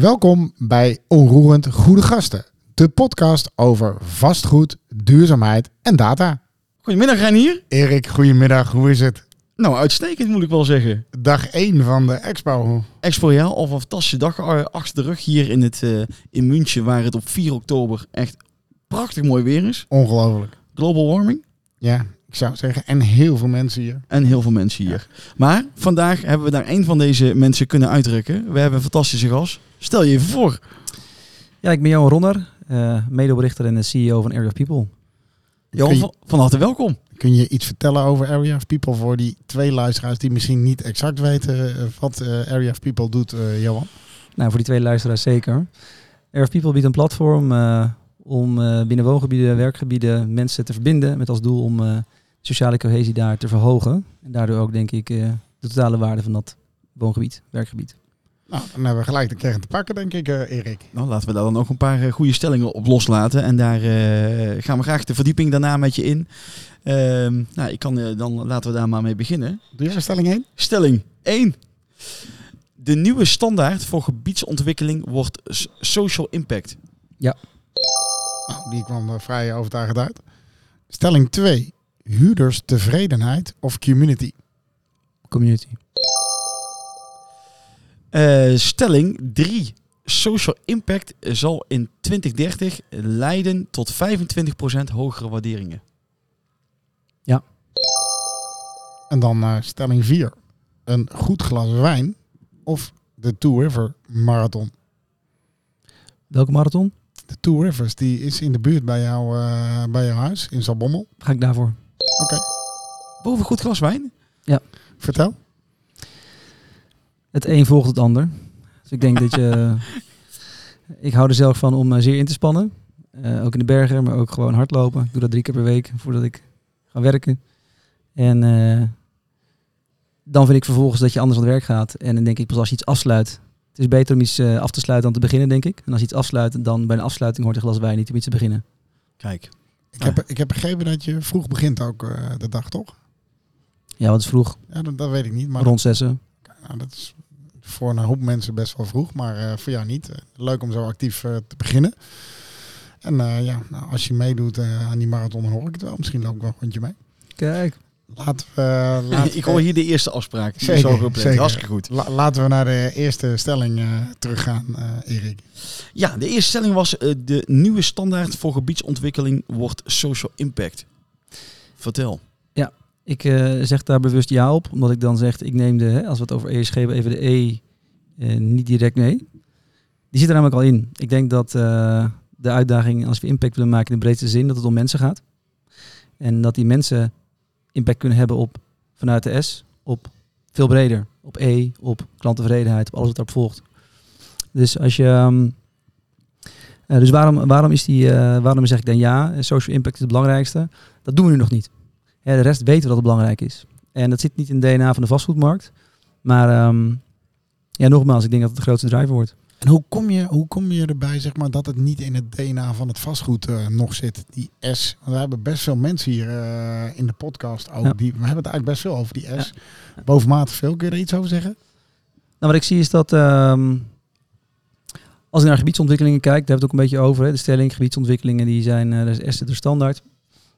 Welkom bij Onroerend Goede Gasten, de podcast over vastgoed, duurzaamheid en data. Goedemiddag Reinier. Erik, goedemiddag, hoe is het? Nou, uitstekend moet ik wel zeggen. Dag 1 van de expo. Expo ja, of een fantastische dag achter de rug hier in, het, eh, in München, waar het op 4 oktober echt prachtig mooi weer is. Ongelooflijk. Global warming Ja, ik zou zeggen, en heel veel mensen hier. en heel veel mensen hier. Maar vandaag hebben we daar een van deze mensen kunnen uitdrukken. We hebben een fantastische gast. Stel je even voor. Ja, ik ben Johan Ronner, eh medeoprichter en de CEO van Area of People. Johan, je- van, harte welkom. Kun je iets vertellen over Area of People voor die twee luisteraars die misschien niet exact weten eh, wat eh, Area of People doet, eh, Johan? Nou, voor die twee luisteraars zeker. Area of People biedt een platform eh, om eh, binnen woongebieden, werkgebieden mensen te verbinden met als doel om eh, sociale cohesie daar te verhogen. En daardoor ook, denk ik, eh, de totale waarde van dat woongebied, werkgebied. Nou, dan hebben we gelijk de kern te pakken, denk ik, eh, Erik. Nou, laten we daar dan ook een paar eh, goede stellingen op loslaten. En daar eh, gaan we graag de verdieping daarna met je in. Ehm, nou, ik kan, eh, dan laten we daar maar mee beginnen. Doe jij stelling 1? Stelling 1. De nieuwe standaard voor gebiedsontwikkeling wordt social impact. Nou, die kwam vrij overtuigend uit. Stelling 2. Huurderstevredenheid of community? Community. Eh, stelling 3. Social impact zal in 2030 leiden tot 25% hogere waarderingen. En dan eh, stelling 4. Een goed glas wijn of de Two River Marathon? Welke marathon? De Two Rivers die is in de buurt bij, jou, eh, bij jouw huis in Zalbommel. Ga ik daarvoor? Boven goed glas wijn? Vertel. Het een volgt het ander. Dus ik denk dat je... Ik hou er zelf van om eh, zeer in te spannen. Eh, ook in de bergen, maar ook gewoon hardlopen. Ik doe dat drie keer per week voordat ik ga werken. En eh, dan vind ik vervolgens dat je anders aan het werk gaat. En dan denk ik pas als je iets afsluit. Het is beter om iets eh, af te sluiten dan te beginnen, denk ik. En als je iets afsluit, dan bij een afsluiting hoort een glas wijn niet om iets te beginnen. Kijk. Ik heb, ik heb begrepen dat je vroeg begint ook eh, de dag, toch? Ja, wat is vroeg? Ja, dat, dat weet ik niet. Maar Rond zessen. nou, dat is voor een hoop mensen best wel vroeg, maar eh, voor jou niet. Eh, leuk om zo actief te beginnen. En ja, nou, als je meedoet aan die marathon, hoor ik het wel. Misschien loop ik wel een rondje mee. Kijk. Laten we, laten ik hoor hier de eerste afspraak. Zeker, gepland. zeker. Hartstikke goed. La- laten we naar de eerste stelling eh, teruggaan, eh, Erik. Ja, de eerste stelling was eh, de nieuwe standaard voor gebiedsontwikkeling wordt social impact. Vertel. Ik eh, zeg daar bewust ja op, omdat ik dan zeg, ik neem de, hè, als we het over ESG hebben, even de E niet direct mee. Die zit er namelijk al in. Ik denk dat eh, de uitdaging, als we impact willen maken in de breedste zin, dat het om mensen gaat. En dat die mensen impact kunnen hebben op, vanuit de S, op veel breder. Op E, op klanttevredenheid, op alles wat daarop volgt. Dus als je... ehm, eh, dus waarom, waarom, is die, eh, waarom zeg ik dan ja? Eh, Social impact is het belangrijkste. Dat doen we nu nog niet. Ja, de rest weten we dat het belangrijk is. En dat zit niet in het DNA van de vastgoedmarkt. Maar ehm, ja, nogmaals, ik denk dat het de grootste driver wordt. En hoe kom, je, hoe kom je erbij zeg maar, dat het niet in het DNA van het vastgoed eh, nog zit, die S? Want we hebben best veel mensen hier eh, in de podcast ook. Ja. Die, we hebben het eigenlijk best veel over die S. Bovenmatig veel. Kun je er iets over zeggen? Nou, wat ik zie is dat ehm, als ik naar gebiedsontwikkelingen kijk, daar hebben we het ook een beetje over. Hè, de stelling, gebiedsontwikkelingen, die zijn, eh dat is S de standaard.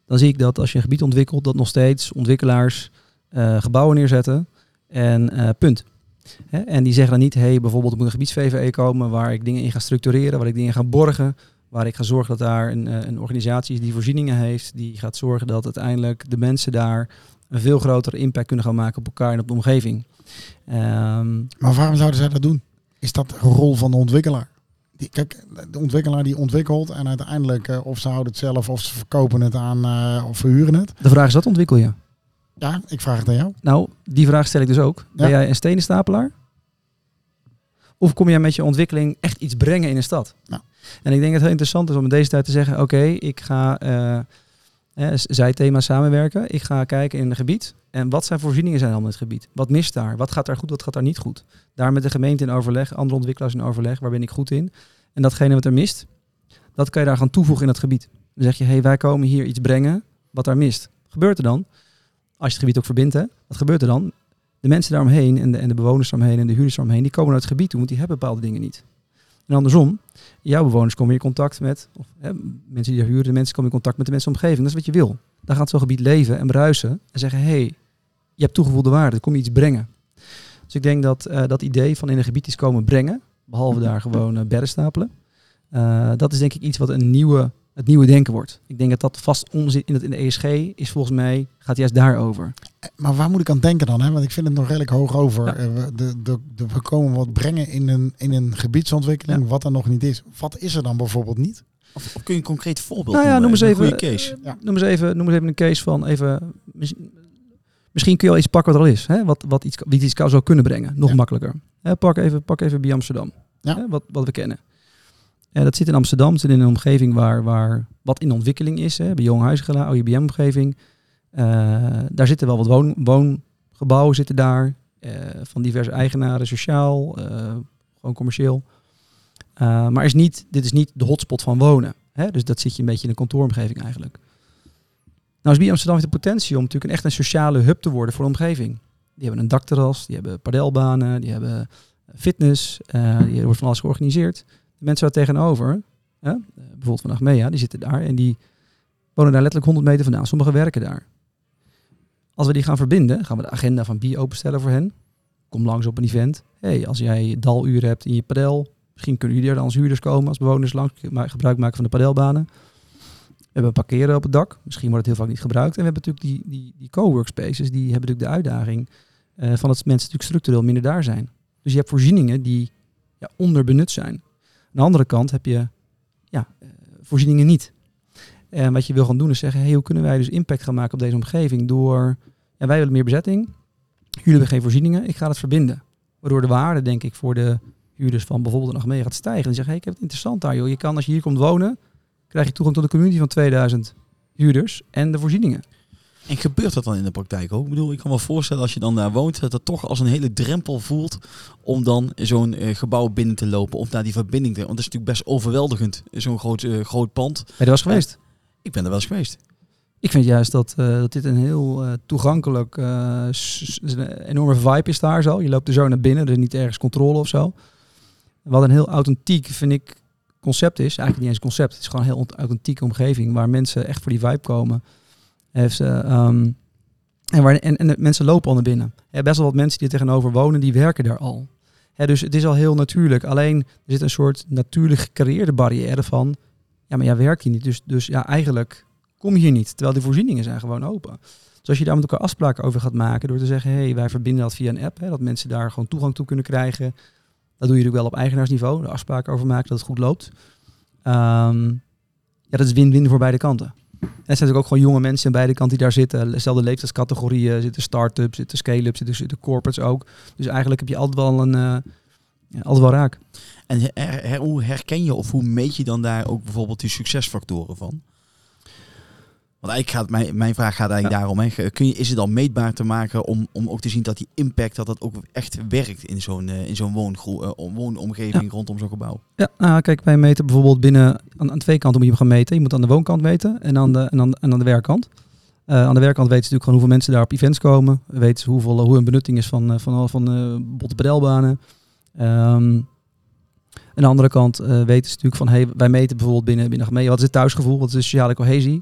Dan zie ik dat als je een gebied ontwikkelt, dat nog steeds ontwikkelaars eh, gebouwen neerzetten en eh, punt. En die zeggen dan niet, hey, bijvoorbeeld er moet een gebieds-VVE komen waar ik dingen in ga structureren, waar ik dingen ga borgen, waar ik ga zorgen dat daar een, eh, een organisatie is die voorzieningen heeft, die gaat zorgen dat uiteindelijk de mensen daar een veel grotere impact kunnen gaan maken op elkaar en op de omgeving. Ehm, Maar waarom zouden zij dat doen? Is dat de rol van de ontwikkelaar? Die, kijk, de ontwikkelaar die ontwikkelt en uiteindelijk eh, of ze houden het zelf of ze verkopen het aan eh, of verhuren het. De vraag is, wat ontwikkel je? Ja, ik vraag het aan jou. Nou, die vraag stel ik dus ook. Ben Ja. jij een stenenstapelaar? Of kom jij met je ontwikkeling echt iets brengen in een stad? Nou. En ik denk dat het heel interessant is om in deze tijd te zeggen... oké, ik ga eh eh, zijthema samenwerken. Ik ga kijken in een gebied. En wat zijn voorzieningen zijn allemaal in het gebied? Wat mist daar? Wat gaat daar goed, wat gaat daar niet goed? Daar met de gemeente in overleg, andere ontwikkelaars in overleg. Waar ben ik goed in? En datgene wat er mist, dat kan je daar gaan toevoegen in dat gebied. Dan zeg je, hey, wij komen hier iets brengen wat daar mist. Gebeurt er dan? Als je het gebied ook verbindt, hè? wat gebeurt er dan? De mensen daaromheen en de, en de bewoners daaromheen en de huurders daaromheen, die komen naar het gebied toe, want die hebben bepaalde dingen niet. En andersom, jouw bewoners komen in contact met, of hè, mensen die huren, de mensen komen in contact met de mensen omgeving. Dat is wat je wil. Dan gaat zo'n gebied leven en bruisen en zeggen, hé, hey, je hebt toegevoegde waarde, kom je iets brengen. Dus ik denk dat uh, dat idee van in een gebied iets komen brengen, behalve daar gewoon uh, stapelen, uh, dat is denk ik iets wat een nieuwe, het nieuwe denken wordt. Ik denk dat dat vast omzit in, het, in de ESG is volgens mij, gaat juist daarover. Maar waar moet ik aan denken dan? Hè? Want ik vind het nog redelijk hoog over. Ja. De, de, de, we komen wat brengen in een, in een gebiedsontwikkeling ja. wat er nog niet is. Wat is er dan bijvoorbeeld niet? Of, of kun je een concreet voorbeeld nou ja, noemen? Noem eens even, een case. Ja. Noem, eens even, noem eens even een case van even... Misschien kun je al iets pakken wat er al is. Hè? Wat, wat iets, wie iets zou kunnen brengen. Nog makkelijker. Hè, pak, even, pak even bij Amsterdam. Hè? Wat, wat we kennen. En dat zit in Amsterdam, zit in een omgeving waar, waar wat in ontwikkeling is. Hè? Bij Jong Huisgela, OIBM-omgeving. Uh, daar zitten wel wat woon, woongebouwen zitten daar. Uh, van diverse eigenaren, sociaal, uh, gewoon commercieel. maar is niet, dit is niet de hotspot van wonen. Hè? Dus dat zit je een beetje in een kantooromgeving eigenlijk. Nou, is Amsterdam heeft de potentie om natuurlijk een echt een sociale hub te worden voor de omgeving. Die hebben een dakterras, die hebben padelbanen, die hebben fitness, die wordt van alles georganiseerd. Mensen daar tegenover, hè? bijvoorbeeld van Achmea, die zitten daar en die wonen daar letterlijk 100 meter vandaan. Sommigen werken daar. Als we die gaan verbinden, gaan we de agenda van BI openstellen voor hen. Kom langs op een event. hey, als jij daluren hebt in je padel, misschien kunnen jullie er dan als huurders komen, als bewoners langs gebruik maken van de padelbanen. We hebben parkeren op het dak. Misschien wordt het heel vaak niet gebruikt. En we hebben natuurlijk die, die, die co-workspaces, die hebben natuurlijk de uitdaging uh, van dat mensen natuurlijk structureel minder daar zijn. Dus je hebt voorzieningen die ja, onderbenut zijn. Aan de andere kant heb je ja, uh, voorzieningen niet. En wat je wil gaan doen is zeggen, hey, hoe kunnen wij dus impact gaan maken op deze omgeving door, ja, wij willen meer bezetting, jullie hebben geen voorzieningen, ik ga het verbinden. Waardoor de waarde, denk ik, voor de huurders van bijvoorbeeld een Achmea gaat stijgen. En zeggen, hey, ik heb het interessant daar, joh. Je kan, als je hier komt wonen, krijg je toegang tot de community van 2000 huurders en de voorzieningen. En gebeurt dat dan in de praktijk ook? Ik bedoel, ik kan me voorstellen als je dan daar woont, dat het toch als een hele drempel voelt om dan zo'n uh, gebouw binnen te lopen of naar die verbinding te. Want dat is natuurlijk best overweldigend, zo'n groot, uh, groot pand. Ben je er was geweest? Ik ben er wel eens geweest. Ik vind juist dat, uh, dat dit een heel uh, toegankelijk, uh, een enorme vibe is daar zo. Je loopt er zo naar binnen, er is niet ergens controle of zo. Wat een heel authentiek, vind ik, concept is. Eigenlijk niet eens een concept, het is gewoon een heel authentieke omgeving waar mensen echt voor die vibe komen. Heeft, um, en, en, en mensen lopen al naar binnen. Ja, best wel wat mensen die er tegenover wonen, die werken daar al. Ja, dus het is al heel natuurlijk. Alleen er zit een soort natuurlijk gecreëerde barrière van ja, maar jij werkt hier niet. Dus, dus ja, eigenlijk kom je hier niet. Terwijl de voorzieningen zijn gewoon open. Dus als je daar met elkaar afspraken over gaat maken door te zeggen, hé, hey, wij verbinden dat via een app, hè, dat mensen daar gewoon toegang toe kunnen krijgen. Dat doe je natuurlijk wel op eigenaarsniveau, de afspraken over maken dat het goed loopt. Um, ja, dat is win-win voor beide kanten. En er zijn natuurlijk ook gewoon jonge mensen aan beide kanten die daar zitten. Dezelfde leeftijdscategorieën, zitten start-ups, zitten scale-ups, zitten, corporates ook. Dus eigenlijk heb je altijd wel een, ja, altijd wel raak. En hoe herken je of hoe meet je dan daar ook bijvoorbeeld die succesfactoren van? Want eigenlijk gaat mijn, mijn vraag gaat eigenlijk daarom. Hè. Kun je, is het dan meetbaar te maken om, om ook te zien dat die impact dat dat ook echt werkt in zo'n uh, in zo'n uh, woonomgeving rondom zo'n gebouw? Ja, nou, kijk, wij meten bijvoorbeeld binnen aan, aan twee kanten moet je hem gaan meten. Je moet aan de woonkant meten en aan de, en aan, en aan de werkkant. Uh, aan de werkkant weten ze natuurlijk gewoon hoeveel mensen daar op events komen. Weten ze hoeveel, hoe een benutting is van, van, van, van botte pedelbanen. Um, aan de andere kant uh, weten ze natuurlijk van, hey, wij meten bijvoorbeeld binnen, binnen gemeente, wat is het thuisgevoel, wat is de sociale cohesie.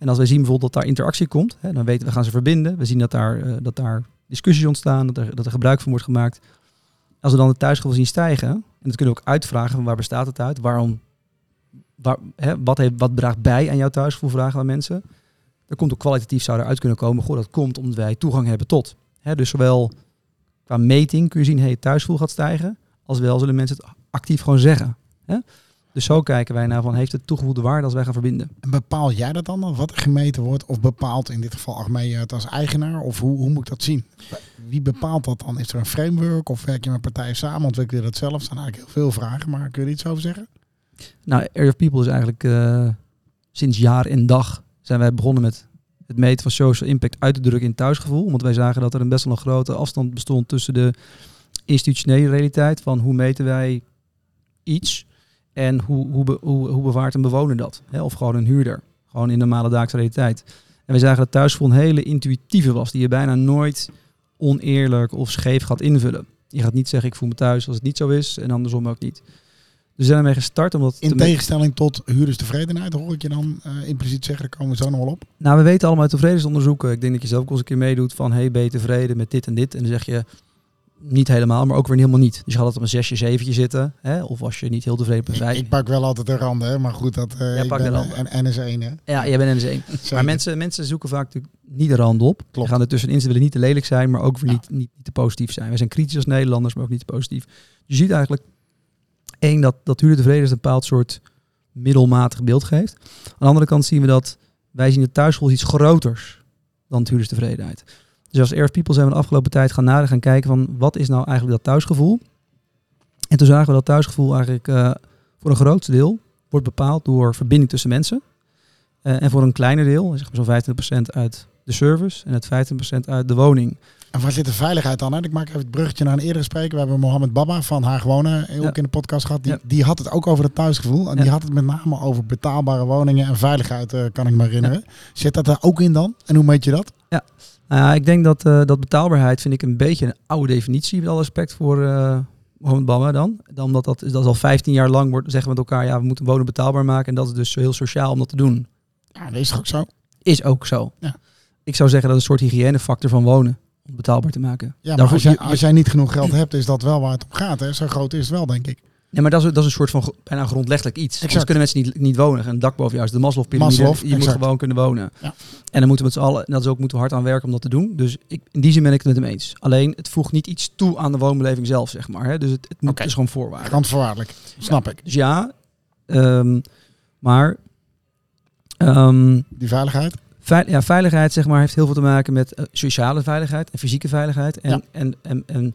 En als wij zien bijvoorbeeld dat daar interactie komt, hè, dan weten we, gaan ze verbinden. We zien dat daar, uh, dat daar discussies ontstaan, dat er, dat er gebruik van wordt gemaakt. Als we dan het thuisgevoel zien stijgen, en dat kunnen we ook uitvragen van waar bestaat het uit, waarom, waar, hè, wat, heeft, wat draagt bij aan jouw thuisgevoel, vragen aan mensen. Er komt ook kwalitatief zou eruit kunnen komen, goh, dat komt omdat wij toegang hebben tot. Hè, dus zowel qua meting kun je zien, hey, thuisgevoel gaat stijgen, als wel zullen mensen het actief gewoon zeggen. Hè? Dus zo kijken wij naar van heeft het toegevoegde waarde als wij gaan verbinden. En bepaal jij dat dan, wat er gemeten wordt? Of bepaalt in dit geval Achmea het als eigenaar? Of hoe, hoe moet ik dat zien? Wie bepaalt dat dan? Is er een framework of werk je met partijen samen? Ontwikkel je dat zelf? Er zijn eigenlijk heel veel vragen, maar kun je er iets over zeggen? Nou, Area of People is eigenlijk uh, sinds jaar en dag zijn wij begonnen met het meten van social impact uit te drukken in thuisgevoel. Want wij zagen dat er een best wel een grote afstand bestond tussen de institutionele realiteit van hoe meten wij iets en hoe, hoe, hoe, hoe bewaart een bewoner dat? Hè? Of gewoon een huurder, gewoon in de normale dagelijkse realiteit. En we zagen dat thuisgevoel een hele intuïtieve was, die je bijna nooit oneerlijk of scheef gaat invullen. Je gaat niet zeggen ik voel me thuis als het niet zo is en andersom ook niet. we zijn ermee gestart omdat... In te- tegenstelling tot huurderstevredenheid, hoor ik je dan eh, impliciet zeggen, daar komen we zo nog wel op. Nou, we weten allemaal uit tevredensonderzoeken. Ik denk dat je zelf ook eens een keer meedoet van... hey, ben je tevreden met dit en dit? En dan zeg je niet helemaal, maar ook weer helemaal niet. Dus je gaat altijd op een zesje, zeventje zitten. Hè? Of als je niet heel tevreden bent. Ik, pak wel altijd de randen, hè, maar goed, dat, eh Jij ik ben een NS1. Hè. Ja, jij bent NS1. Maar mensen, mensen zoeken vaak natuurlijk niet de rand op. Klopt. Ze gaan er tussenin. Ze willen niet te lelijk zijn, maar ook weer Ja. niet, niet, niet te positief zijn. Wij zijn kritisch als Nederlanders, maar ook niet te positief. Je ziet eigenlijk, één, dat, dat huurdertevredenheid een bepaald soort middelmatig beeld geeft. Aan de andere kant zien we dat wij zien de thuisschool iets groters dan huurderstevredenheid. Dus als Earth People zijn we de afgelopen tijd gaan nadenken, gaan kijken van wat is nou eigenlijk dat thuisgevoel. En toen zagen we dat thuisgevoel eigenlijk eh, voor een groot deel wordt bepaald door verbinding tussen mensen. Eh, en voor een kleiner deel, zeg maar zo'n 25% uit de service en het 15% uit de woning. En waar zit de veiligheid dan? Hè? Ik maak even het bruggetje naar een eerdere spreker. We hebben Mohammed Baba van Haag Wonen ook Ja. in de podcast gehad. Die, Ja. die had het ook over het thuisgevoel. En Ja. die had het met name over betaalbare woningen en veiligheid, eh, kan ik me herinneren. Zit dat er ook in dan? En hoe meet je dat? Nou ja, ik denk dat, eh, dat betaalbaarheid vind ik een beetje een oude definitie, met alle respect voor eh Mohammed Bamma dan. dan. Omdat dat, dat is al 15 jaar lang wordt, zeggen we met elkaar, ja, we moeten wonen betaalbaar maken. En dat is dus heel sociaal om dat te doen. Ja, dat is ook zo? Is ook zo. Ja. Ik zou zeggen dat is een soort hygiënefactor van wonen, om betaalbaar te maken. Ja, maar Daarvoor- als jij, je- als jij niet genoeg geld hebt, is dat wel waar het om gaat. Hè? Zo groot is het wel, denk ik. Nee, maar dat is, dat is een soort van bijna grondleggelijk iets. Anders Exact. kunnen mensen niet, niet wonen. Een dak boven jou is de Maslow-pyramide. Maslow, je moet gewoon kunnen wonen. Ja. En dan moeten we met z'n allen, en dat is ook moeten we hard aan werken om dat te doen. Dus ik, in die zin ben ik het met hem eens. Alleen, het voegt niet iets toe aan de woonbeleving zelf, zeg maar. Hè? Dus het, het moet het is gewoon voorwaarde. Randvoorwaardelijk. Snap ik. Dus ja, ehm, maar ehm, Die veiligheid. Veil- ja, veiligheid zeg maar, heeft heel veel te maken met eh, sociale veiligheid en fysieke veiligheid. En, Ja. en, en, en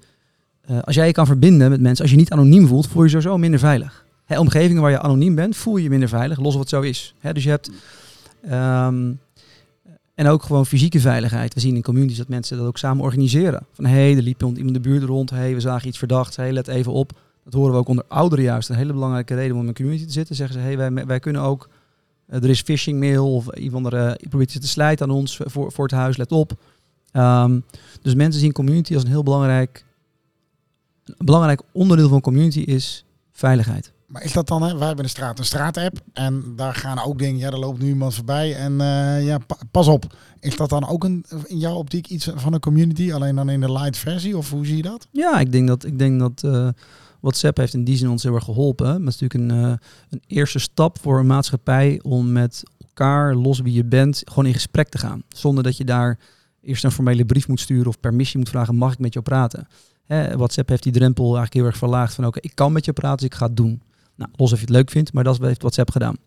eh, als jij je kan verbinden met mensen, als je niet anoniem voelt, voel je je sowieso minder veilig. Hè, omgevingen waar je anoniem bent, voel je je minder veilig, los of het zo is. Hè, dus je hebt... ehm, en ook gewoon fysieke veiligheid. We zien in communities dat mensen dat ook samen organiseren. Van hé, hey, er liep iemand de buurt rond. Hé, hey, we zagen iets verdachts. Hé, hey, let even op. Dat horen we ook onder ouderen juist. Een hele belangrijke reden om in een community te zitten. Zeggen ze, hé, hey, wij, wij kunnen ook eh, er is phishing mail of een of andere probeert te slijten aan ons voor, voor het huis, let op. Ehm, dus mensen zien community als een heel belangrijk, een belangrijk onderdeel van community is veiligheid. Maar is dat dan, hè? wij hebben een straat, een straatapp. En daar gaan ook dingen, ja, er loopt nu iemand voorbij. En eh, ja, pa- pas op. Is dat dan ook een, in jouw optiek iets van een community? Alleen dan in de light versie? Of hoe zie je dat? Ja, ik denk dat, ik denk dat eh, WhatsApp heeft in die zin ons heel erg geholpen. Maar het is natuurlijk een, eh, een eerste stap voor een maatschappij om met elkaar, los wie je bent, gewoon in gesprek te gaan. Zonder dat je daar eerst een formele brief moet sturen of permissie moet vragen, mag ik met jou praten? Hè, WhatsApp heeft die drempel eigenlijk heel erg verlaagd van oké, ik kan met je praten, dus ik ga het doen. Nou, los of je het leuk vindt, maar dat is wat heeft WhatsApp gedaan.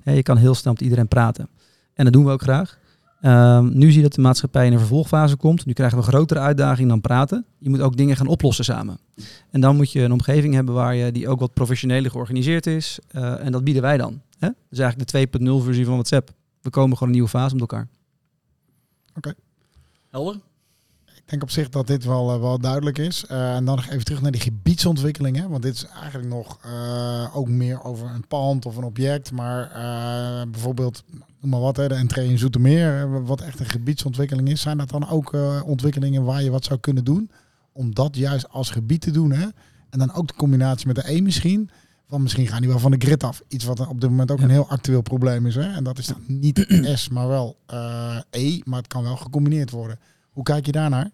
Hè, je kan heel snel met iedereen praten. En dat doen we ook graag. Ehm, nu zie je dat de maatschappij in een vervolgfase komt. Nu krijgen we een grotere uitdaging dan praten. Je moet ook dingen gaan oplossen samen. En dan moet je een omgeving hebben waar je die ook wat professioneler georganiseerd is. Eh, en dat bieden wij dan. Hè? Dus eigenlijk de 2.0 versie van WhatsApp. We komen gewoon een nieuwe fase met elkaar. Helder? Ik denk op zich dat dit wel, eh, wel duidelijk is. Eh, en dan nog even terug naar die gebiedsontwikkelingen. Want dit is eigenlijk nog eh, ook meer over een pand of een object. Maar bijvoorbeeld, noem maar wat, hè, de entree in Zoetermeer. Wat echt een gebiedsontwikkeling is. Zijn dat dan ook ontwikkelingen waar je wat zou kunnen doen? Om dat juist als gebied te doen. Hè? En dan ook de combinatie met de E misschien. Want misschien gaan die wel van de grid af. Iets wat op dit moment ook Ja. een heel actueel probleem is. Hè? En dat is dan niet S, maar wel E. Maar het kan wel gecombineerd worden. Hoe kijk je daarnaar?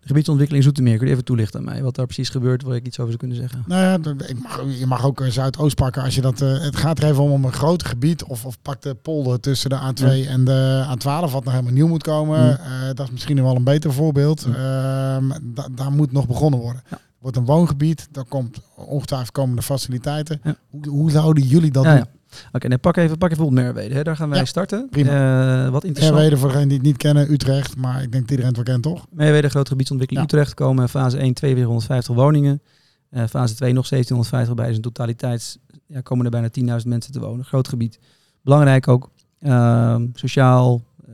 De gebiedsontwikkeling Zoetermeer. Kun je even toelichten aan mij wat daar precies gebeurt, waar ik iets over zou kunnen zeggen? Nou ja, d- ik mag, je mag ook eh, Zuidoost pakken als je dat. eh, het gaat er even om, om een groot gebied. Of, of pak de polder tussen de A2 en de A12, wat nog helemaal nieuw moet komen. Eh, dat is misschien wel een beter voorbeeld. Ehm, da- daar moet nog begonnen worden. Wordt een woongebied, daar komt ongetwijfeld komende faciliteiten. Hoe, hoe zouden jullie dat doen? Oké, nee, pak even, pak even bijvoorbeeld Merwede. Hè. Daar gaan wij Ja, starten. prima. Eh, wat interessant. Merwede, voor degenen die het niet kennen, Utrecht. Maar ik denk dat iedereen het wel kent, toch? Merwede, grote gebiedsontwikkeling Ja. Utrecht. Komen fase 1, 250 woningen. Eh, fase 2 nog 1750 bij. Dus in totaliteit ja, komen er bijna 10.000 mensen te wonen. Groot gebied. Belangrijk ook. ehm, sociaal. eh,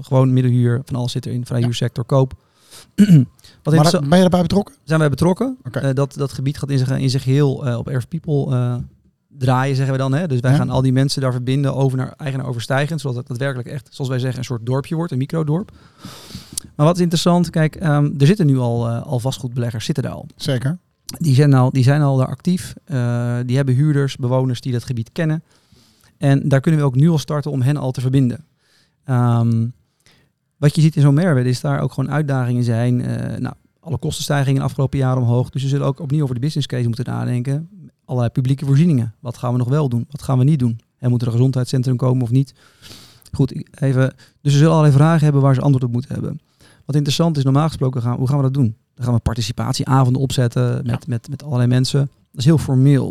gewoon middenhuur. Van alles zit erin. Vrijhuursector, koop. Wat Maar ben je erbij betrokken? zijn wij betrokken. Dat, dat gebied gaat in zich, in zich heel op Earth People draaien, zeggen we dan. Hè? Dus wij Ja. gaan al die mensen daar verbinden over naar eigenaar overstijgend, zodat het daadwerkelijk echt, zoals wij zeggen, een soort dorpje wordt, een microdorp. Maar wat is interessant, kijk, ehm, er zitten nu al, eh, al vastgoedbeleggers, zitten daar al. Zeker. Die zijn al, die zijn al daar actief. Eh, die hebben huurders, bewoners die dat gebied kennen. En daar kunnen we ook nu al starten om hen al te verbinden. Ehm, wat je ziet in zo'n Merwede is daar ook gewoon uitdagingen zijn. Eh, nou, alle kostenstijgingen de afgelopen jaren omhoog. Dus we zullen ook opnieuw over de business case moeten nadenken. Allerlei publieke voorzieningen. Wat gaan we nog wel doen? Wat gaan we niet doen? En moet er een gezondheidscentrum komen of niet? Goed, even. Dus we zullen allerlei vragen hebben waar ze antwoord op moeten hebben. Wat interessant is, normaal gesproken, gaan, hoe gaan we dat doen? Dan gaan we participatieavonden opzetten met, met, met allerlei mensen. Dat is heel formeel.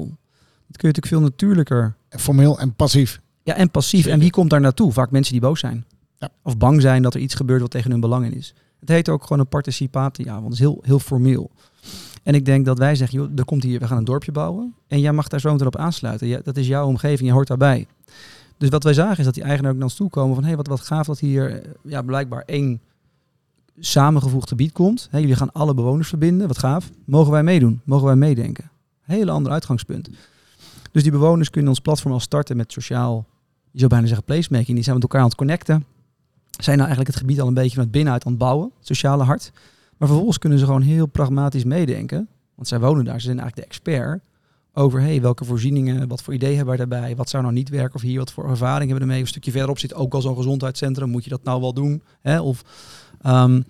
Dat kun je natuurlijk veel natuurlijker Formeel en passief. ja, en passief. En wie komt daar naartoe? Vaak mensen die boos zijn. Ja. Of bang zijn dat er iets gebeurt wat tegen hun belang in is. Het heet ook gewoon een participatieavond. Het is heel, heel formeel. En ik denk dat wij zeggen, joh, er komt hier, we gaan een dorpje bouwen. En jij mag daar zo meteen op aansluiten. Ja, dat is jouw omgeving, je hoort daarbij. Dus wat wij zagen is dat die eigenaar ook naar ons toe komen van, hé, hey, wat, wat gaaf dat hier eh, ja, blijkbaar één samengevoegd gebied komt. Hé, jullie gaan alle bewoners verbinden, wat gaaf. Mogen wij meedoen? Mogen wij meedenken? Hele ander uitgangspunt. Dus die bewoners kunnen ons platform al starten met sociaal, je zou bijna zeggen placemaking. Die zijn met elkaar aan het connecten. Zijn nou eigenlijk het gebied al een beetje van het binnenuit aan het bouwen, het sociale hart. Maar vervolgens kunnen ze gewoon heel pragmatisch meedenken. Want zij wonen daar, ze zijn eigenlijk de expert over hey, welke voorzieningen, wat voor ideeën hebben we daarbij, wat zou nou niet werken of hier, wat voor ervaring hebben we ermee. Een stukje verderop zit ook al zo'n gezondheidscentrum, moet je dat nou wel doen? Hè? Of, ehm,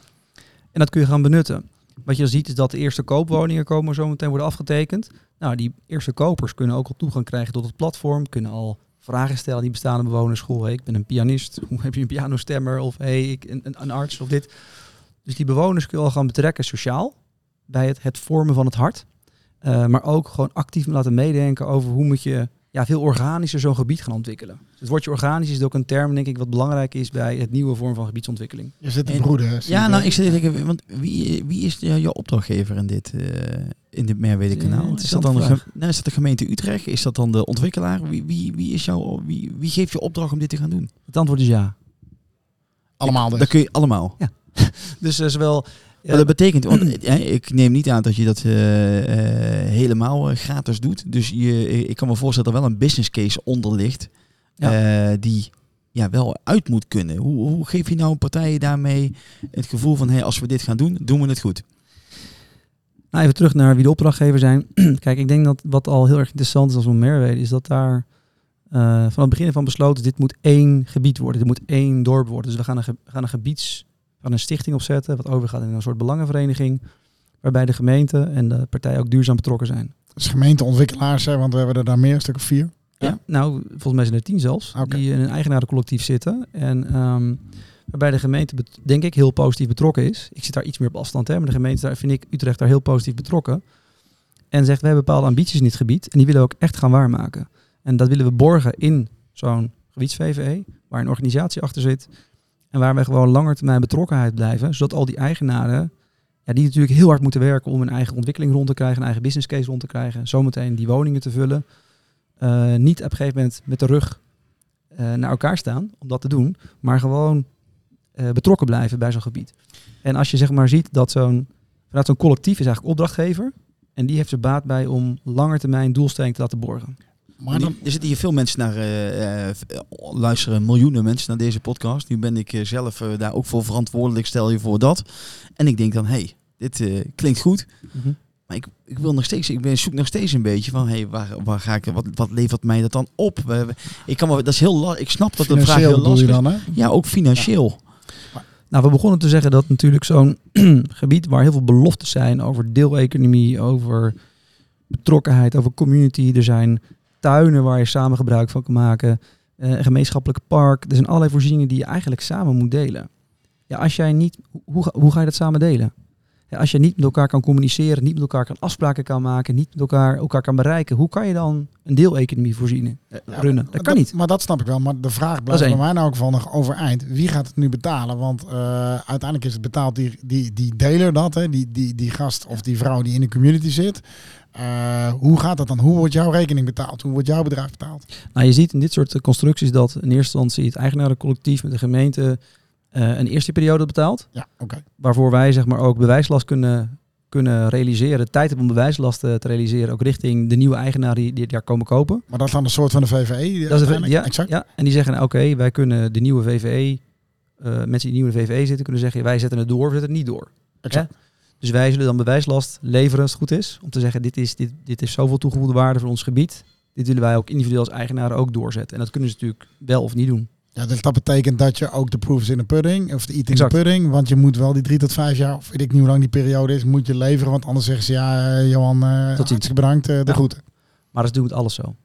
en dat kun je gaan benutten. Wat je ziet is dat de eerste koopwoningen komen zo meteen worden afgetekend. Nou, die eerste kopers kunnen ook al toegang krijgen tot het platform, kunnen al vragen stellen die bestaande bewoners. Goh, hey, ik ben een pianist, hoe heb je een pianostemmer? Of hey, ik, een, een arts of dit. Dus die bewoners kun je al gaan betrekken sociaal bij het, het vormen van het hart. Uh, maar ook gewoon actief laten meedenken over hoe moet je ja, veel organischer zo'n gebied gaan ontwikkelen. Dus het woordje organisch is ook een term, denk ik, wat belangrijk is bij het nieuwe vorm van gebiedsontwikkeling. Je zit de broeder. Ja, nou, ik zit even denken, want wie, wie is jouw opdrachtgever in dit, eh in dit Merwede kanaal? Ja, is dat dan de, nou, is dat de gemeente Utrecht? Is dat dan de ontwikkelaar? Wie, wie, wie, is jouw, wie, wie geeft je opdracht om dit te gaan doen? Het antwoord is ja. Allemaal dus. Dat kun je allemaal. Dus uh, zowel... Maar dat betekent, want eh, ik neem niet aan dat je dat eh, eh, helemaal eh, gratis doet. Dus je, ik kan me voorstellen dat er wel een business case onder ligt eh, die ja, wel uit moet kunnen. Hoe, hoe geef je nou partijen daarmee het gevoel van, hey, als we dit gaan doen, doen we het goed? Nou, even terug naar wie de opdrachtgever zijn. Kijk, ik denk dat wat al heel erg interessant is als we meer weten, is dat daar uh, van het begin van besloten, dit moet één gebied worden. Dit moet één dorp worden. Dus we gaan een, ge gaan een gebieds gaan een stichting opzetten, wat overgaat in een soort belangenvereniging, waarbij de gemeente en de partijen ook duurzaam betrokken zijn. Dus gemeenteontwikkelaars, hè, want we hebben er daar meer, een stuk of vier. Ja, ja nou, volgens mij zijn er tien zelfs, okay. die in een eigenarencollectief zitten. En um, waarbij de gemeente, denk ik, heel positief betrokken is. Ik zit daar iets meer op afstand, hè, maar de gemeente, daar vind ik Utrecht daar heel positief betrokken. En zegt, we hebben bepaalde ambities in dit gebied en die willen we ook echt gaan waarmaken. En dat willen we borgen in zo'n gebieds-VVE, waar een organisatie achter zit, en waar wij gewoon langer termijn betrokkenheid blijven. Zodat al die eigenaren, ja, die natuurlijk heel hard moeten werken om een eigen ontwikkeling rond te krijgen, een eigen business case rond te krijgen. Zometeen die woningen te vullen. Uh, niet op een gegeven moment met de rug uh, naar elkaar staan om dat te doen. Maar gewoon uh, betrokken blijven bij zo'n gebied. En als je zeg maar ziet dat zo'n, vanuit zo'n collectief is eigenlijk opdrachtgever. En die heeft er baat bij om langer termijn doelstelling te laten borgen. Maar dan... Er zitten hier veel mensen naar, uh, uh, luisteren miljoenen mensen naar deze podcast. Nu ben ik uh, zelf daar ook voor verantwoordelijk, stel je voor dat. En ik denk dan, hé, hey, dit klinkt goed. Mm -hmm. Maar ik, ik wil nog steeds, ik ben, zoek nog steeds een beetje van, hé, hey, waar, waar ga ik, wat, wat levert mij dat dan op? Ik kan me, dat is heel, ik snap dat de vraag heel lastig is. Dan, hè? Ja, ook financieel. Ja. Nou, we begonnen te zeggen dat natuurlijk zo'n gebied waar heel veel beloftes zijn over deeleconomie, over betrokkenheid, over community. Er zijn tuinen waar je samen gebruik van kan maken. Uh, een gemeenschappelijk park. Er zijn allerlei voorzieningen die je eigenlijk samen moet delen. Ja, als jij niet, hoe, ga, hoe ga je dat samen delen? Ja, als je niet met elkaar kan communiceren, niet met elkaar kan afspraken kan maken, niet met elkaar elkaar kan bereiken, hoe kan je dan een deeleconomie voorzien, eh, runnen? Dat kan dat, niet. Maar dat snap ik wel. Maar de vraag blijft bij mij nou ook van nog overeind. Wie gaat het nu betalen? Want uh, uiteindelijk is het betaald die, die, die deler dat, hè? Die, die, die gast of die vrouw die in de community zit. Uh, hoe gaat dat dan? Hoe wordt jouw rekening betaald? Hoe wordt jouw bedrijf betaald? Nou, je ziet in dit soort constructies dat in eerste instantie het eigenarencollectief met de gemeente uh, een eerste periode betaalt. Ja, oké. Okay. Waarvoor wij zeg maar ook bewijslast kunnen, kunnen realiseren, tijd hebben om bewijslast te realiseren, ook richting de nieuwe eigenaar die, die daar komen kopen. Maar dat is dan een soort van de VVE? Dat is de, ja, exact. ja, en die zeggen, oké, okay, wij kunnen de nieuwe VVE, uh, mensen die nieuwe VVE zitten, kunnen zeggen, wij zetten het door, we zetten het niet door. Exact. Dus wij zullen dan bewijslast leveren als het goed is. Om te zeggen, dit is, dit, dit is zoveel toegevoegde waarde voor ons gebied. Dit willen wij ook individueel als eigenaren ook doorzetten. En dat kunnen ze natuurlijk wel of niet doen. Ja, dus dat betekent dat je ook de proofs in de pudding, of de eat in de pudding, want je moet wel die drie tot vijf jaar, of weet ik niet hoe lang die periode is, moet je leveren, want anders zeggen ze, ja, eh, Johan, eh ziens. hartstikke bedankt, eh, de Ja. groeten. Maar dat is natuurlijk alles zo.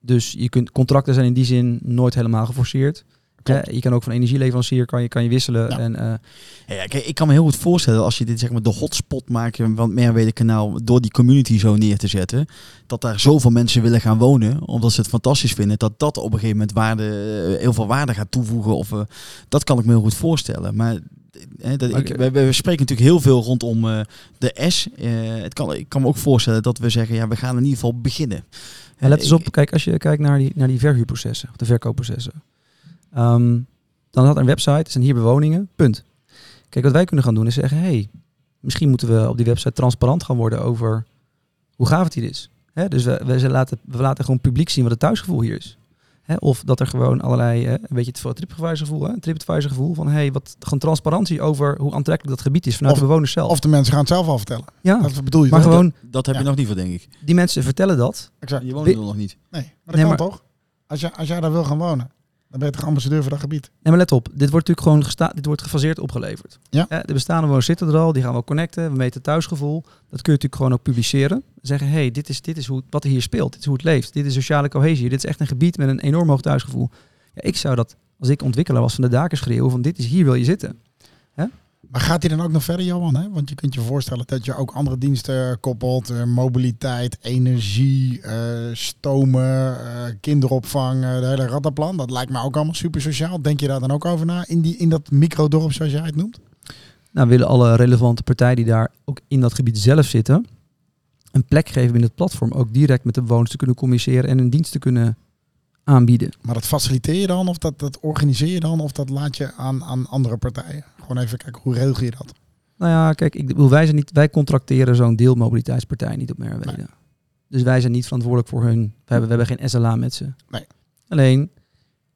Dus je kunt, contracten zijn in die zin nooit helemaal geforceerd. Hè, je kan ook van energieleverancier kan je, kan je wisselen. Ja. En, eh, Ja, ja, kijk, ik kan me heel goed voorstellen als je dit zeg maar de hotspot maakt van het Merwede kanaal door die community zo neer te zetten, dat daar zoveel mensen willen gaan wonen omdat ze het fantastisch vinden, dat dat op een gegeven moment waarde, eh, heel veel waarde gaat toevoegen. Of, eh, dat kan ik me heel goed voorstellen. Maar dat, ik, we, we spreken natuurlijk heel veel rondom de S. Het kan, ik kan me ook voorstellen dat we zeggen, ja, we gaan in ieder geval beginnen. En let eens op, kijk, als je kijkt naar die, naar die verhuurprocessen, de verkoopprocessen. Ehm, dan had een website, er zijn hier bewoningen, punt. Kijk, wat wij kunnen gaan doen is zeggen, hey, misschien moeten we op die website transparant gaan worden over hoe gaaf het hier is. Hè, dus we, we, laten, we laten gewoon publiek zien wat het thuisgevoel hier is. Hè, of dat er gewoon allerlei, eh, een beetje het TripAdvisor gevoel, TripAdvisor gevoel van, hey, wat gewoon transparantie over hoe aantrekkelijk dat gebied is vanuit Of- de bewoners zelf. Of de mensen gaan het zelf al vertellen. ja, Dat bedoel je maar toch? gewoon, Dat heb je nog niet voor, denk ik. die mensen vertellen dat. Exact. Je woont er nog niet. Nee, maar dat Nee, kan maar- toch? Als, je, als jij daar wil gaan wonen, dan ben je toch ambassadeur voor dat gebied? Nee, maar let op. Dit wordt natuurlijk gewoon gesta dit wordt gefaseerd opgeleverd. Ja. de bestaande bewoners zitten er al. Die gaan we connecten. We meten het thuisgevoel. Dat kun je natuurlijk gewoon ook publiceren. Zeggen, hey, dit is, dit is hoe, wat er hier speelt. Dit is hoe het leeft. Dit is sociale cohesie. Dit is echt een gebied met een enorm hoog thuisgevoel. Ja, ik zou dat, als ik ontwikkelaar was van de daken schreeuwen van dit is hier wil je zitten. Maar gaat hij dan ook nog verder, Johan? Hè? Want je kunt je voorstellen dat je ook andere diensten koppelt. eh, mobiliteit, energie, eh, stomen, eh, kinderopvang, eh, de hele rattenplan. Dat lijkt me ook allemaal super sociaal. Denk je daar dan ook over na in, die, in dat microdorp zoals jij het noemt? Nou, willen alle relevante partijen die daar ook in dat gebied zelf zitten, een plek geven binnen het platform. Ook direct met de bewoners te kunnen communiceren en een dienst te kunnen aanbieden. Maar dat faciliteer je dan of dat, dat organiseer je dan of dat laat je aan, aan andere partijen? Gewoon even kijken, hoe regel je dat? Nou ja, kijk, ik bedoel, wij, zijn niet, wij contracteren zo'n deelmobiliteitspartij niet op Merwede. Nee. Dus wij zijn niet verantwoordelijk voor hun. We hebben, we hebben geen SLA met ze. Nee. Alleen,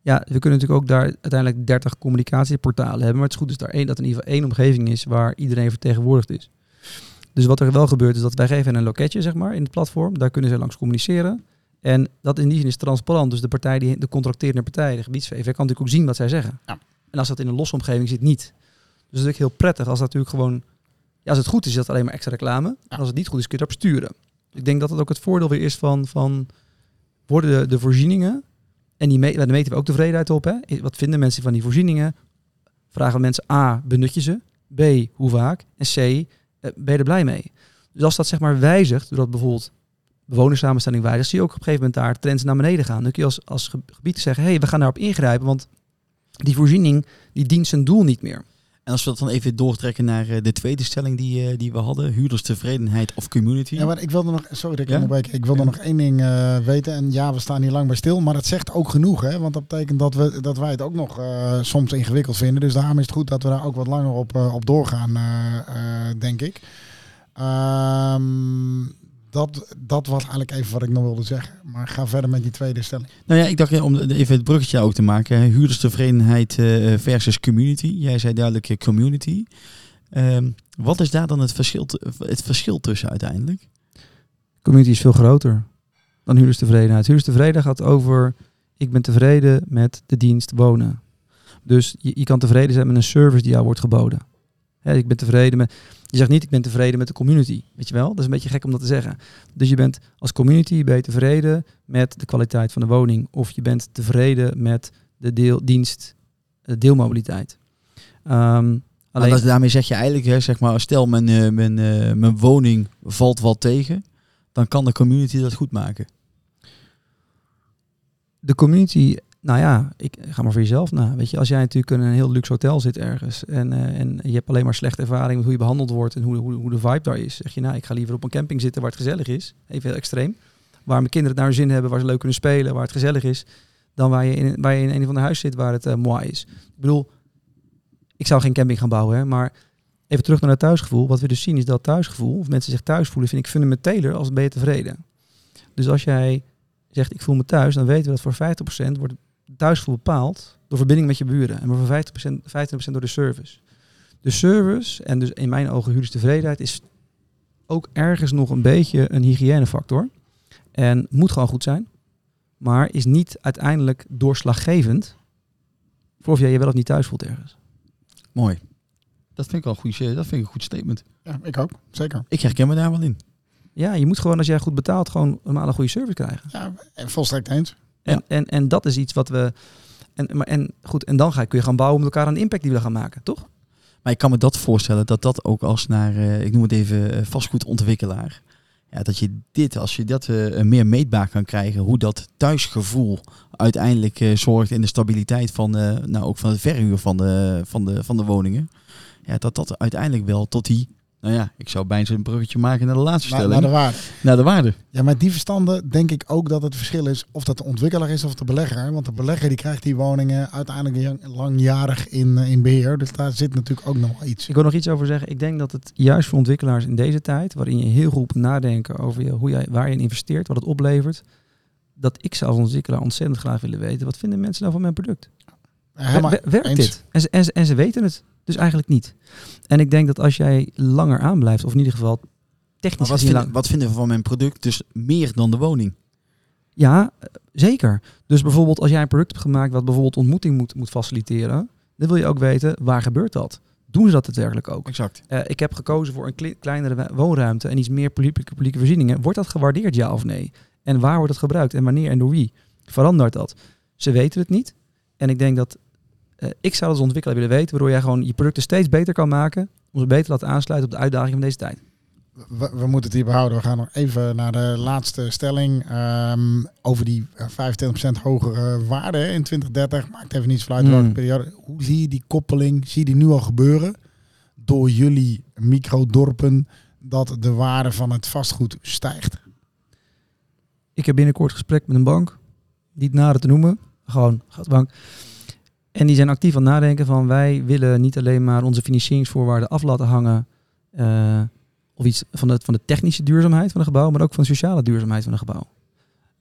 ja, we kunnen natuurlijk ook daar uiteindelijk 30 communicatieportalen hebben. Maar het is goed dus daar één, dat in ieder geval één omgeving is waar iedereen vertegenwoordigd is. Dus wat er wel gebeurt is dat wij geven een loketje, zeg maar, in het platform. Daar kunnen ze langs communiceren. En dat in die zin is transparant. Dus de partij, die, de contracterende partij, de gebiedsVV, kan natuurlijk ook zien wat zij zeggen. Ja. En als dat in een losse omgeving zit, niet. Dus dat is natuurlijk heel prettig als dat natuurlijk gewoon... Ja, als het goed is, is dat alleen maar extra reclame. En als het niet goed is, kun je erop sturen. Ik denk dat dat ook het voordeel weer is van... van worden de, de voorzieningen... En die me, daar meten we ook tevredenheid op. Hè? Wat vinden mensen van die voorzieningen? Vragen we mensen A, benut je ze? B, hoe vaak? En C, eh, ben je er blij mee? Dus als dat zeg maar wijzigt, doordat bijvoorbeeld bewonerssamenstelling wijzigt, zie je ook op een gegeven moment daar trends naar beneden gaan. Dan kun je als, als ge- gebied zeggen, hé, hey, we gaan daarop ingrijpen, want die voorziening die dient zijn doel niet meer. En als we dat dan even doortrekken naar eh, de tweede stelling die, eh, die we hadden, huurderstevredenheid of community. Ja, maar ik wilde nog, sorry dat ik Ja? Ik wilde nog één ding eh, weten. En ja, we staan hier lang bij stil, maar het zegt ook genoeg, hè? Want dat betekent dat we dat wij het ook nog soms ingewikkeld vinden. Dus daarom is het goed dat we daar ook wat langer op, op doorgaan, denk ik. Ehm, dat, dat was eigenlijk even wat ik nog wilde zeggen. Maar ga verder met die tweede stelling. Nou ja, ik dacht om even het bruggetje ook te maken. Huurderstevredenheid eh, versus community. Jij zei duidelijk eh, community. Ehm, wat is daar dan het verschil, het verschil tussen uiteindelijk? Community is veel groter dan huurderstevredenheid. Huurderstevredenheid gaat over, ik ben tevreden met de dienst wonen. Dus je, je kan tevreden zijn met een service die jou wordt geboden. Hè, ik ben tevreden met. Je zegt niet, ik ben tevreden met de community. Weet je wel? Dat is een beetje gek om dat te zeggen. Dus je bent als community ben je tevreden met de kwaliteit van de woning. Of je bent tevreden met de deel, dienst, eh, deelmobiliteit. Ehm, Alleen... dat, daarmee zeg je eigenlijk, hè, zeg maar, stel mijn, eh, mijn, eh, mijn woning valt wat tegen, dan kan de community dat goed maken. de community, nou ja, ik ga maar voor jezelf na. Weet je, als jij natuurlijk in een heel luxe hotel zit ergens en, eh, en je hebt alleen maar slechte ervaring met hoe je behandeld wordt en hoe, hoe, de vibe daar is, zeg je, nou, ik ga liever op een camping zitten waar het gezellig is, even heel extreem, waar mijn kinderen naar hun zin hebben, waar ze leuk kunnen spelen, waar het gezellig is, dan waar je in, waar je in een van de huis zit waar het eh mooi is. Ik bedoel, ik zou geen camping gaan bouwen, hè, maar even terug naar het thuisgevoel. Wat we dus zien is dat thuisgevoel, of mensen zich thuis voelen, vind ik fundamenteler als ben je tevreden. Dus als jij zegt ik voel me thuis, dan weten we dat voor 50% wordt het thuisgevoel bepaald door verbinding met je buren. En maar voor 50%, 25% door de service. de service en dus in mijn ogen huurderstevredenheid is ook ergens nog een beetje een hygiënefactor. En moet gewoon goed zijn. Maar is niet uiteindelijk doorslaggevend voor of jij je wel of niet thuis voelt ergens. Mooi. Dat vind ik wel een goede, dat vind ik een goed statement. Ja, ik ook. Zeker. Ik herken me daar wel in. Ja, je moet gewoon als jij goed betaalt gewoon normaal een goede service krijgen. Ja, en volstrekt eens. En, en, en dat is iets wat we... En, maar, en goed, en dan ga, kun je gaan bouwen met elkaar aan de impact die we gaan maken, toch? Maar ik kan me dat voorstellen dat dat ook als naar, eh, ik noem het even, eh, vastgoedontwikkelaar. Ja, dat je dit, als je dat eh, meer meetbaar kan krijgen, hoe dat thuisgevoel uiteindelijk zorgt in de stabiliteit van, nou ook van het verhuur van de, van, de, van de woningen. Ja, dat dat uiteindelijk wel tot die, nou ja, ik zou bijna een bruggetje maken naar de laatste Naar, stelling. naar de waarde. naar de waarde. Ja, met die verstanden denk ik ook dat het verschil is of dat de ontwikkelaar is of de belegger. Want de belegger die krijgt die woningen uiteindelijk lang- langjarig in, eh, in beheer. Dus daar zit natuurlijk ook nog wel iets. Ik wil nog iets over zeggen. Ik denk dat het juist voor ontwikkelaars in deze tijd, waarin je heel goed moet nadenken over je, hoe jij, waar je in investeert, wat het oplevert, dat ik zou als ontwikkelaar ontzettend graag willen weten, wat vinden mensen nou van mijn product? Helemaal Wer- werkt eens. dit? En ze, en, ze, en ze weten het dus eigenlijk niet. En ik denk dat als jij langer aanblijft, of in ieder geval technisch wat, gezien wat vinden we van mijn product dus meer dan de woning? Ja, eh, zeker. Dus bijvoorbeeld als jij een product hebt gemaakt wat bijvoorbeeld ontmoeting moet, moet faciliteren, dan wil je ook weten, waar gebeurt dat? Doen ze dat daadwerkelijk ook? Exact. Eh, ik heb gekozen voor een kle- kleinere woonruimte en iets meer publieke, publieke voorzieningen. Wordt dat gewaardeerd, ja of nee? En waar wordt het gebruikt en wanneer en door wie? Verandert dat? Ze weten het niet. En ik denk dat eh, ik zou als ontwikkelaar willen weten, waardoor jij gewoon je producten steeds beter kan maken, om ze beter te laten aansluiten op de uitdaging van deze tijd. We, we moeten het hier behouden. We gaan nog even naar de laatste stelling. ehm, over die eh, 25% hogere waarde in 2030. Maakt even niet uit welke Hmm. periode. Hoe zie je die koppeling? Zie je die nu al gebeuren? Door jullie microdorpen dat de waarde van het vastgoed stijgt. Ik heb binnenkort gesprek met een bank, niet nader te noemen, gewoon bank. En die zijn actief aan het nadenken van wij willen niet alleen maar onze financieringsvoorwaarden af laten hangen eh, of iets van de, van de technische duurzaamheid van een gebouw, maar ook van de sociale duurzaamheid van een gebouw.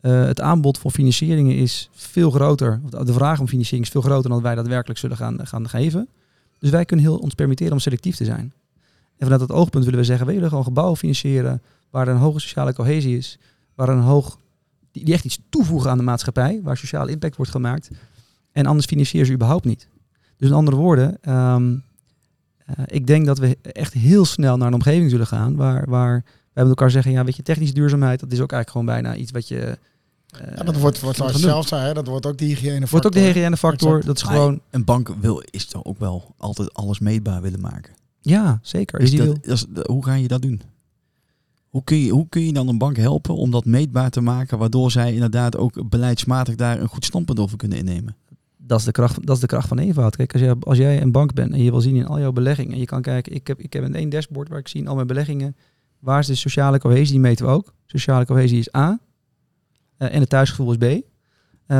Eh, het aanbod voor financieringen is veel groter, de- vraag om financiering is veel groter dan wij daadwerkelijk zullen gaan, gaan geven. Dus wij kunnen heel ons permitteren om selectief te zijn. En vanuit dat oogpunt willen we zeggen, we willen gewoon gebouwen financieren waar er een hoge sociale cohesie is, waar een hoog, die echt iets toevoegen aan de maatschappij, waar sociale impact wordt gemaakt. En anders financieren ze überhaupt niet. Dus in andere woorden, ehm, eh, ik denk dat we echt heel snel naar een omgeving zullen gaan waar, waar wij met elkaar zeggen, ja weet je, technische duurzaamheid, dat is ook eigenlijk gewoon bijna iets wat je... eh, Ja, dat wordt, wordt kan zoals zelf zei, hè, dat wordt ook de hygiëne. Wordt ook de hygiënefactor, dat is Maar gewoon... Een bank wil, is toch ook wel altijd alles meetbaar willen maken. Ja, zeker. Dus Dus die dat, wil, dat is- dat- hoe ga je dat doen? Hoe kun, je, hoe kun je dan een bank helpen om dat meetbaar te maken, waardoor zij inderdaad ook beleidsmatig daar een goed standpunt over kunnen innemen? Dat is de kracht, dat is de kracht van eenvoud. Kijk, als, jij, als jij een bank bent en je wil zien in al jouw beleggingen, en je kan kijken, ik heb, ik heb een één dashboard waar ik zie in al mijn beleggingen, waar is de sociale cohesie, die meten we ook. Sociale cohesie is A eh, en het thuisgevoel is B, eh,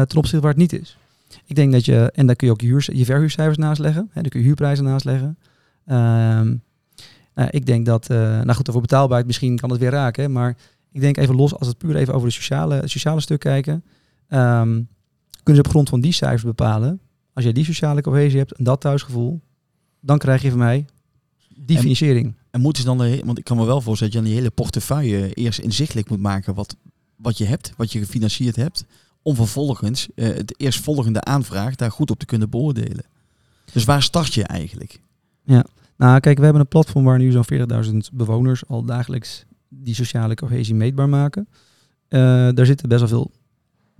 ten opzichte waar het niet is. Ik denk dat je, en daar kun je ook je, huur, je verhuurcijfers naast leggen, hè, daar kun je huurprijzen naast leggen. Ehm, nou, ik denk dat, eh, nou goed, over betaalbaarheid misschien kan het weer raken, maar ik denk even los, als het puur even over de sociale, het sociale stuk kijken, ehm, kunnen ze op grond van die cijfers bepalen. Als jij die sociale cohesie hebt en dat thuisgevoel, dan krijg je van mij die En- financiering. En moeten ze dan, de, want ik kan me wel voorstellen dat je dan die hele portefeuille eerst inzichtelijk moet maken wat, wat je hebt, wat je gefinancierd hebt, om vervolgens eh, het eerstvolgende aanvraag daar goed op te kunnen beoordelen. Dus waar start je eigenlijk? Nou, kijk, we hebben een platform waar nu zo'n 40.000 bewoners al dagelijks die sociale cohesie meetbaar maken. Eh, daar zitten best wel veel,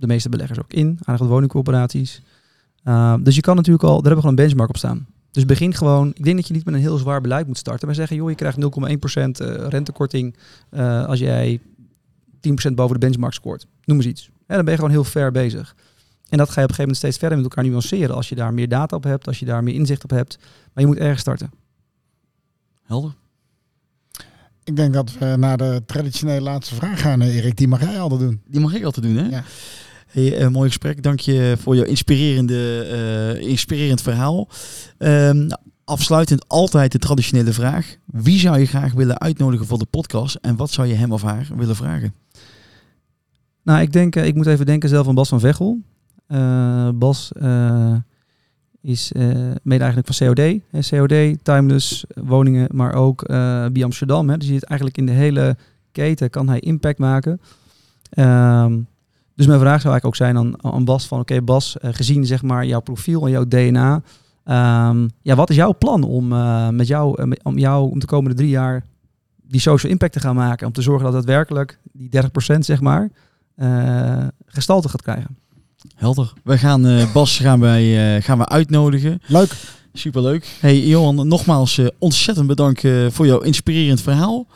de meeste beleggers ook in, aardig wat woningcorporaties. Uh, dus je kan natuurlijk al, daar hebben we gewoon een benchmark op staan. Dus begin gewoon, ik denk dat je niet met een heel zwaar beleid moet starten, maar zeggen, joh, je krijgt 0,1% eh, rentekorting eh, als jij 10% boven de benchmark scoort. Noem eens iets. Ja, dan ben je gewoon heel ver bezig. En dat ga je op een gegeven moment steeds verder met elkaar nuanceren als je daar meer data op hebt, als je daar meer inzicht op hebt. Maar je moet ergens starten. Helder? Ik denk dat we naar de traditionele laatste vraag gaan, eh, Erik. Die mag jij altijd doen. Die mag ik altijd doen, hè? Ja. Hey, eh, mooi gesprek. Dank je voor jouw inspirerende, eh, inspirerend verhaal. Ehm, afsluitend altijd de traditionele vraag. Wie zou je graag willen uitnodigen voor de podcast en wat zou je hem of haar willen vragen? Nou, ik denk, eh, ik moet even denken zelf aan Bas van Veghel. Eh, Bas, is uh, mede-eigenaar van COD. Hè, COD, Timeless, woningen, maar ook bij Amsterdam. Hè. Dus je ziet eigenlijk in de hele keten kan hij impact maken. Um, dus mijn vraag zou eigenlijk ook zijn aan, aan Bas van oké okay, Bas, uh, gezien zeg maar jouw profiel en jouw DNA. Um, ja, wat is jouw plan om uh, met jou, uh, om jou om de komende drie jaar die social impact te gaan maken? Om te zorgen dat het werkelijk die 30% zeg maar gestalte gaat krijgen. Helder. We gaan Bas gaan wij, gaan we uitnodigen. Leuk. Superleuk. Hey Johan, nogmaals ontzettend bedankt voor jouw inspirerend verhaal.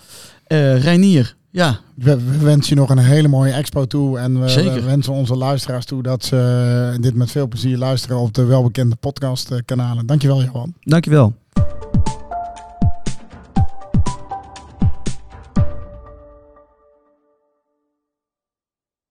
Reinier, ja. We, we, wensen je nog een hele mooie expo toe. En we, we, wensen onze luisteraars toe dat ze dit met veel plezier luisteren op de welbekende podcastkanalen. Dankjewel, Johan. Dankjewel.